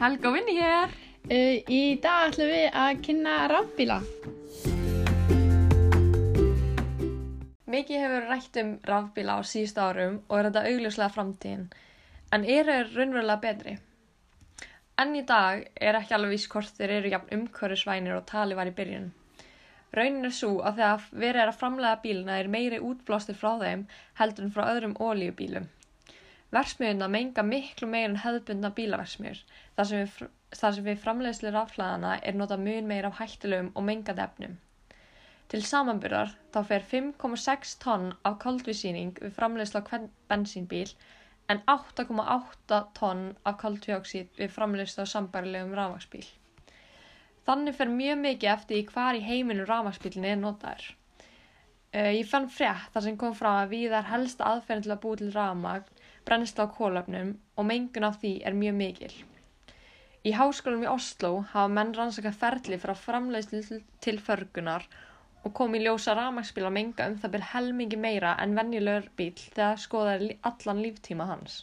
Helga og Vinni hér. Uh, í dag ætlum við að kynna rafbíla. Mikið hefur rætt um rafbíla á síðust árum og er þetta augljóslega framtíðin. En eru þeir raunverulega betri? En í dag er ekki alveg víst hvort þeir eru jafn umhverfisvænir og tali var í byrjun. Raunin er svo að þegar verið er að framlega bíluna er meiri útblástur frá þeim heldur en frá öðrum ólíubílum. Versmiðuna menga miklu meir en hefðbundna bílaversmiður þar sem við, þar sem við framleiðslu rafhlaðana er nota mun meir af hættilegum og mengandi efnum. Til samanbyrðar þá fer 5,6 tonn af koldvísýning við framleiðslu á hvern bensínbíl en 8,8 tonn af koldvíóksíð við framleiðslu á sambarilegum rafmagsbíl. Þannig fer mjög mikið eftir í hvar í heiminu rafmagsbílinn er notaður. Uh, ég fann frétt þar sem kom frá að við er helsta aðferðin til að búi til rafmagn, brennsla á kólöfnum og mengun af því er mjög mikil. Í háskólum í Oslo hafa menn rannsaka ferli frá framleiðslu til förgunar og kom í ljósa rafmagsbíl að menga um það byrj helmingi meira en venjulegur bíl þegar skoðaði allan líftíma hans.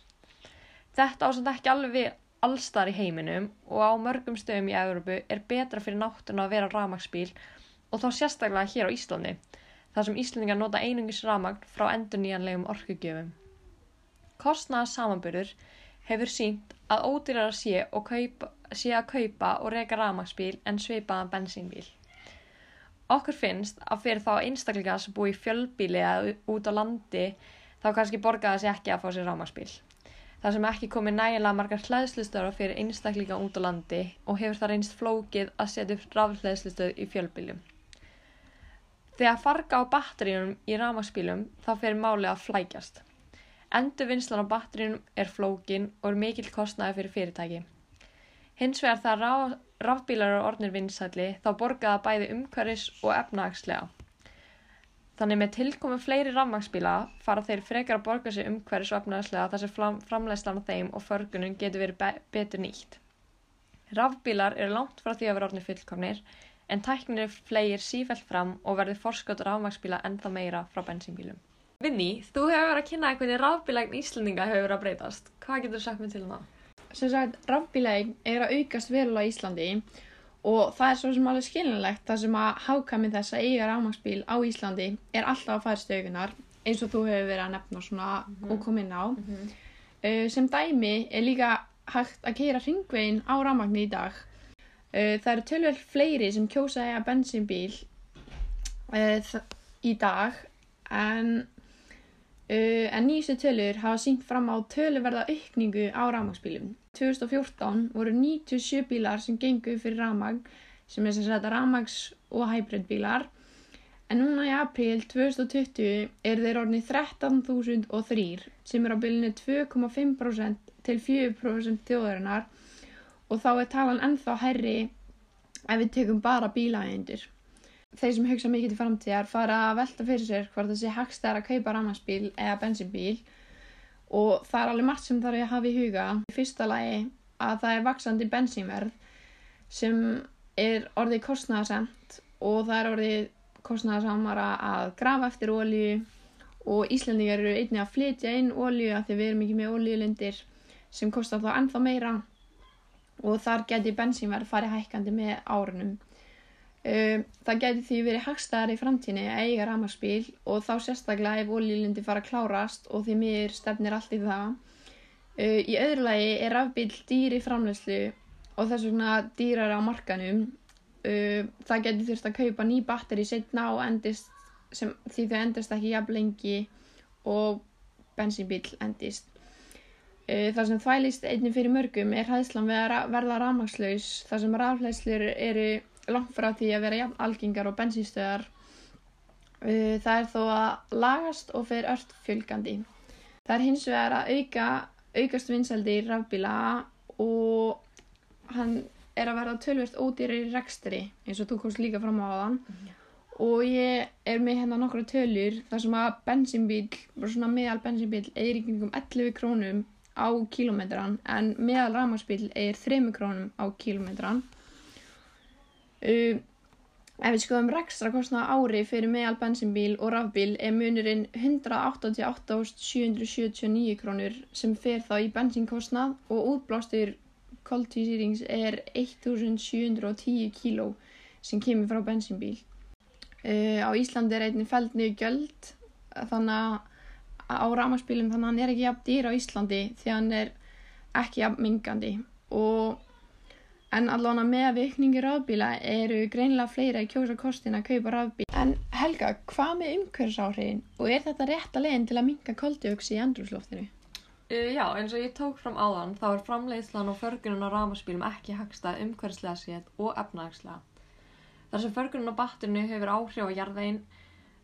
Þetta ásand ekki alveg allstar í heiminum og á mörgum stöðum í Európu er betra fyrir náttúruna að vera rafmagsbíl og þá sérstaklega hér á Íslandi, þar sem Íslandingar nota einungis rafmagn frá endur nýjanlegum orkugjöfum. Kostnaða samanburður hefur sínt að ódýrar sé, kaupa, sé að kaupa og reyka rafmagsbíl en sveipaðan bensínbíl. Okkur finnst að fyrir þá einstaklega sem búi í fjölbíli eða út á landi þá kannski borgaði sér ekki að fá sér rafmagsbíl. Það sem ekki komi nægilega margar hlæðslustöður fyrir einstaklega út á landi og hefur það reynst flókið að setja upp rafhlæðslustöð í fjölbíljum. Þegar farga á batteríunum í rafmagsbílum þá fyrir máli að flækjast. Endur vinslan á batterínum er flókin og er mikill kostnaði fyrir fyrirtæki. Hins vegar það raf, rafbílar og ornir vinsætli þá borgaða bæði umhverfis og efnahagslega. Þannig með tilkomi fleiri rafmagsbíla fara þeir frekar að borga sér umhverfis og efnahagslega þar sem fram, framlegslan á þeim og förgunum getur verið be betur nýtt. Rafbílar eru langt frá því að vera ornir fullkomnir en tæknir flegir sífælt fram og verður forskjóttur rafmagsbíla ennþá meira frá bensínbílum. Vinni, þú hefur verið að kynna hvernig rafbílægn Íslandinga hefur verið að breytast. Hvað getur þú sagt mér til um það? Sem sagt, rafbílægn er að aukast verulega í Íslandi og það er svo sem alveg skilinlegt þar sem að hákami þess að eiga rafmagsbíl á Íslandi er alltaf að færa stökunar eins og þú hefur verið að nefna svona mm -hmm. og koma inn á. Mm -hmm. uh, sem dæmi er líka hægt að keira ringvegin á rafmagni í dag. Uh, það eru tölvel fleiri sem kjósa að eiga bensínbíl uh, í dag en Uh, en nýjustu tölur hafa sínt fram á töluverða aukningu á rafmagsbílum. 2014 voru 97 bílar sem gengu fyrir rafmagn sem er sem sagt rafmags- og hybridbílar. En núna í april 2020 er þeir orðnið 13.003 sem er á bylunu 2,5% til 4% þjóðarinnar. Og þá er talan ennþá herri ef við tökum bara bílaægendur þeir sem hugsa mikið til framtíðar fara að velta fyrir sér hvort það sé hagstæðar að kaupa ramarsbíl eða bensinbíl og það er alveg margt sem þarf að hafa í huga. Í fyrsta lagi að það er vaksandi bensínverð sem er orðið kostnæðasemt og það er orðið kostnæðasamara að grafa eftir ólíu og Íslandingar eru einni að flytja inn ólíu að við erum ekki með ólíulindir sem kostar þá ennþá meira og þar geti bensínverð farið hækkandi með árunum. Um, það gæti því verið hagstæðar í framtíni að eiga ramaspíl og þá sérstaklega ef ólílindi fara að klárast og því mér stefnir allt í það. Uh, í öðru lagi er rafbíl dýri framlegslu og þess vegna dýrar á markanum. Uh, það gæti þurft að kaupa ný batteri setna og endist sem, því þau endist ekki jafn lengi og bensínbíl endist. Uh, það sem þvælist einnig fyrir mörgum er hæðslan við að verða ramagslaus þar sem rafleslur eru langt frá því að vera jafn algengar og bensínstöðar uh, það er þó að lagast og fer ört fjölgandi. Það er hins vegar að auka aukast vinseldi í rafbíla og hann er að verða tölvert ódýri í rekstri eins og þú komst líka fram á þann mm. og ég er með hérna nokkru tölur þar sem að bensínbíl svona meðal bensínbíl er í kringum 11 krónum á kílometran en meðal rafmagsbíl er 3 krónum á kílometran Um, ef við skoðum rekstra kostnaða ári fyrir meðal bensinbíl og rafbíl er munurinn 188.779 krónur sem fer þá í bensinkostnað og útblástur koltvísýrings er 1710 kíló sem kemur frá bensínbíl. Uh, á Íslandi er einnig feld niður gjöld þannig að á rafmagnsbílum þannig að hann er ekki jafn dýr á Íslandi því að hann er ekki jafn mingandi og en allavega með vikningi rafbíla eru greinilega fleira í kjósa kostin að kaupa rafbíl. En Helga, hvað með umhverfisáhrifin og er þetta rétt að leginn til að minga koldioksi í andrúsloftinu? Uh, já, eins og ég tók fram áðan þá er framleiðslan og förgunum á rafmagnsbílum ekki hagstað umhverfislega séð og efnahagslega. Þar sem förgunum á batterinu hefur áhrif á jarðveginn,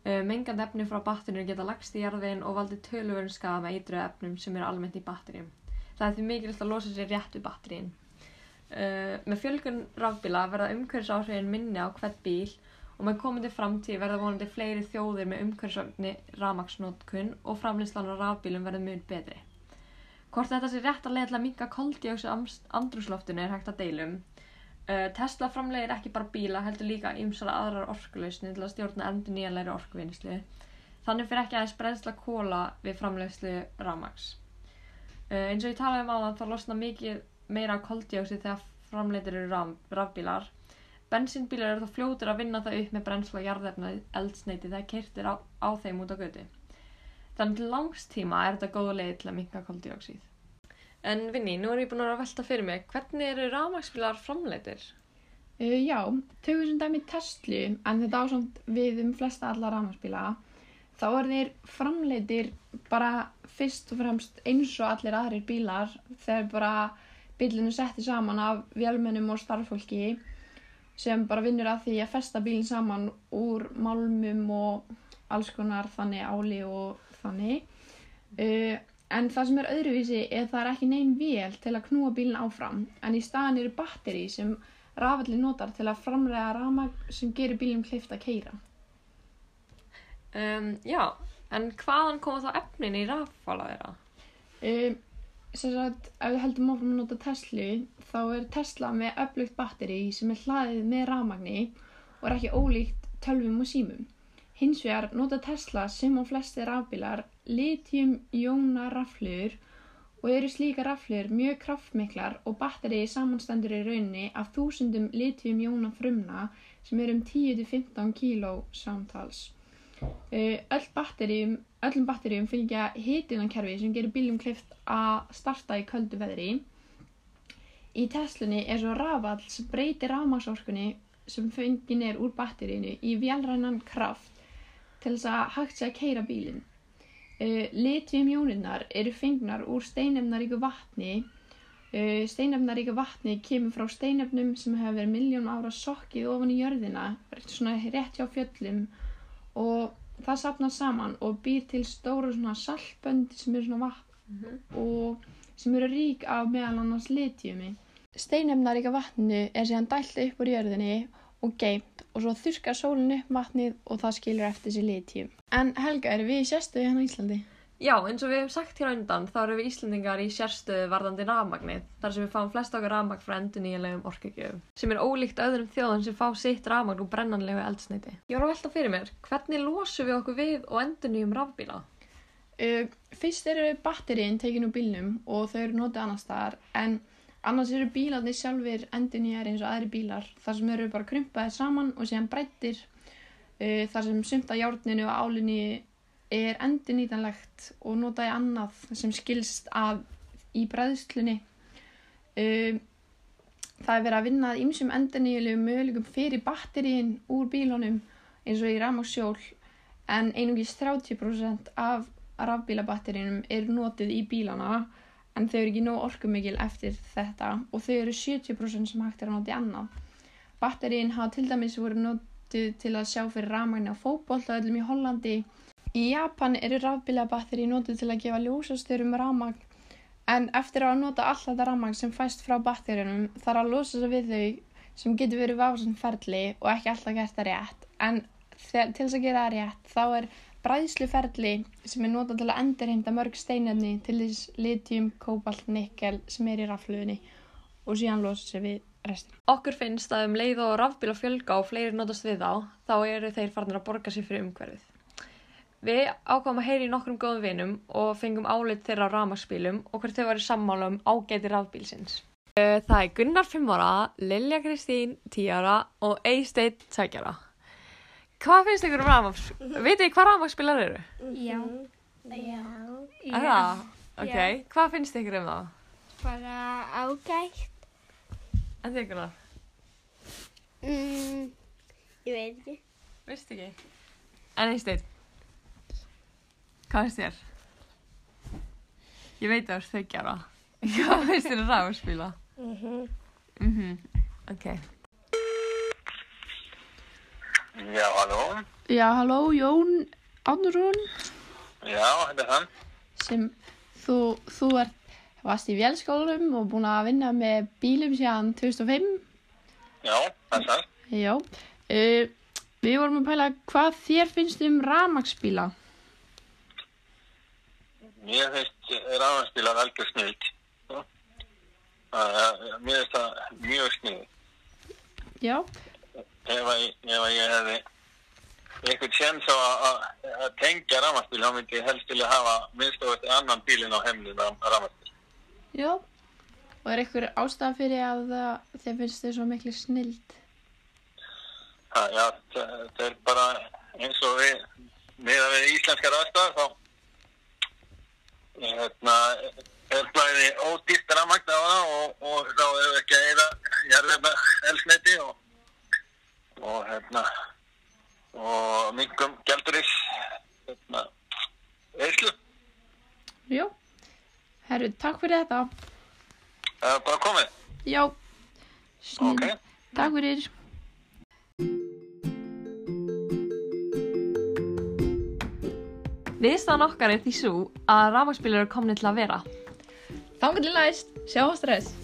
uh, mengandi efni frá batterinu geta lagst í jarðveginn og valdi töluverðin skaða með eitruðu efnum sem eru almennt í batterjum. Það er því mikilvægt að losa sér rétt við batterín. Uh, með fjölgun rafbíla verða umhverfisáhrifin minni á hvert bíl og með komandi framtíð verða vonandi fleiri þjóðir með umhverfisvagni rafmaksnótkun og framleyslan á rafbílum verða mun betri. Hvort þetta sé rétt að leiða til að minga koldíóksi andrúsloftinu er hægt að deilum. Uh, Tesla framlegir ekki bara bíla, heldur líka ymsara aðrar orkulausni til að stjórna endur nýjanleiri orkuvinnslu. Þannig fyrir ekki aðeins brensla kóla við framlegslu rafmaks. Uh, eins og ég talaði um á það þá losna mikið meira koldíóksi þegar framleitir eru raf, rafbílar. Bensínbílar eru þá fljótur að vinna það upp með brensla jarðefna eldsneiti þegar keirtir á, á þeim út á götu. Þannig til langstíma er þetta góða leið til að minka koldíóksið. En Vinni, nú er ég búin að velta fyrir mig, hvernig eru rafmaksbílar framleitir? Uh, já, tökum sem dæmi Tesla, en þetta ásamt við um flesta alla rafmagnsbíla, þá er þeir framleitir bara fyrst og fremst eins og allir aðrir bílar þegar bara bílinu setti saman af vélmennum og starffólki sem bara vinnur að því að festa bílinn saman úr málmum og alls konar þannig áli og þannig. Uh, en það sem er öðruvísi er það er ekki neinn vél til að knúa bílinn áfram en í staðan eru batteri sem rafalli notar til að framræða rafmagn sem gerir bílinn kleift að keira. Um, já, en hvaðan koma þá efnin í raffala þeirra? Um, sagt, ef við heldum áfram að nota Tesla þá er Tesla með öflugt batteri sem er hlaðið með rafmagni og er ekki ólíkt tölvum og símum. Hins vegar nota Tesla sem á flesti rafbílar litjum-jóna raflur og eru slíka raflur mjög kraftmiklar og batterið samanstendur í rauninni af þúsundum litjum-jóna frumna sem eru um 10-15 kíló samtals. Uh, öll batteríum, öllum batteríum fylgja hitunankerfi sem gerir bílum kleift að starta í köldu veðri. Í Teslunni er svo rafall sem breytir rafmagsorkunni sem fengin er úr batterínu í vélrænan kraft til þess að hægt sé að keira bílinn. Uh, Litjumjóninnar eru fengnar úr steinefnaríku vatni. Uh, steinefnaríku vatni kemur frá steinefnum sem hefur verið miljón ára sokkið ofan í jörðina, svona rétt hjá fjöllum og það sapnast saman og býr til stóra svona saltbönd sem eru svona vatn Mm -hmm. og sem eru rík af meðal annars litjumi. Steinefnaríka vatninu er síðan dælt upp úr jörðinni og geimt og svo þurkar sólinn upp vatnið og það skilur eftir sér litjum. En Helga, eru við í sérstöðu hérna í Íslandi? Já, eins og við hefum sagt hér á undan, þá eru við Íslendingar í sérstöðu varðandi rafmagnið, þar sem við fáum flest okkar rafmagn frá endur nýjanlegum orkugjöfum, sem er ólíkt öðrum þjóðum sem fá sitt rafmagn úr brennanlegu eldsneiti. Ég var að velta fyrir mér, hvernig losum við okkur við og endur nýjum rafbíla? Uh, fyrst eru batterín tekin úr bílnum og þau eru notið annar staðar en annars eru bílarnir sjálfur endurnýjar eins og aðri bílar þar sem eru bara krumpaðir saman og síðan breyttir uh, þar sem sumt að járninu og álinni er endurnýtanlegt og notaði annað sem skilst að í bræðslunni uh, það er verið að vinna að ýmsum endurnýjulegum möguleikum fyrir batterín úr bílunum eins og í rafmagnssjól en einungis 30% af rafbílabatterínum eru notið í bílana en þau eru ekki nóg orkumikil eftir þetta og þau eru 70% sem hægt er að nota í annað. Batterín hafa til dæmis voru notið til að sjá fyrir rafmagni á fótboll og öllum í Hollandi. Í Japan eru rafbílabatteri notið til að gefa ljósastörum rafmagn en eftir að nota all þetta rafmagn sem fæst frá batterínum þarf að losa sig við þau sem getur verið vásan ferli og ekki alltaf gert það rétt en til þess að gera það rétt þá er bræðsluferli sem er notað til að endurheimta mörg steinefni til þess litjum, kóbalt, nikkel sem er í rafluðinni og síðan losa sig við restina. Okkur finnst að um leið og rafbíla fjölga og fleiri notast við þá, þá eru þeir farnir að borga sér fyrir umhverfið. Við ákváðum að heyri nokkrum góðum vinum og fengum álit þeirra á rafmagsbílum og hvert þau varu sammála um ágæti rafbílsins. Uh, Það er Gunnar 5 ára, Lilja Kristín 10 ára og Eysteinn 2 ára. Hvað finnst ykkur um rafmagnsspilar? Vitið þið hvað rafmagnsspilar eru? Já. Já. Er það? Ok, hvað finnst ykkur um það? Bara ágætt. En þið Gunnar? Mm, ég veit ekki. Veist ekki? En Eysteinn? Hvað finnst þér? Ég veit að það er þau ára. Hvað finnst þér um rafmagnsspila? Mhm. Mhm, ok. Já, halló. Já, halló, Jón Ánurún Já, þetta er hann. sem þú, þú ert, varst í vélskólanum og búin að vinna með bílum síðan 2005. Já, það er það. Já. Uh, við vorum að pæla hvað þér finnst um rafmagsbíla. Mér finnst rafnarspilar algjör snild. Mér finnst það mjög snild. Já. Ef að, ef að ég hefði einhvern séns á að, að, að tengja rafnarspil, þá myndi ég helst vilja hafa minnst á þetta annan bílinn á heimlinn af rafnarspil. Já. Og er einhver ástæða fyrir að þér finnst þið svo miklu snild? Já, það er bara eins og við, með að við íslenskar aðstæðar, þá hérna, er blæði ódýrt rafmagn á það og, og þá við ekki að eða jarðefna elsneti og, og hérna og mingum gælduris hérna eislu. Já. Herru, takk fyrir þetta. Það er bara komið. Já. Snild. Ok. Takk fyrir. Viðstæðan okkar er því svo að rafmagnsspilar eru komin til að vera. Þannig til næst. Sjá stress.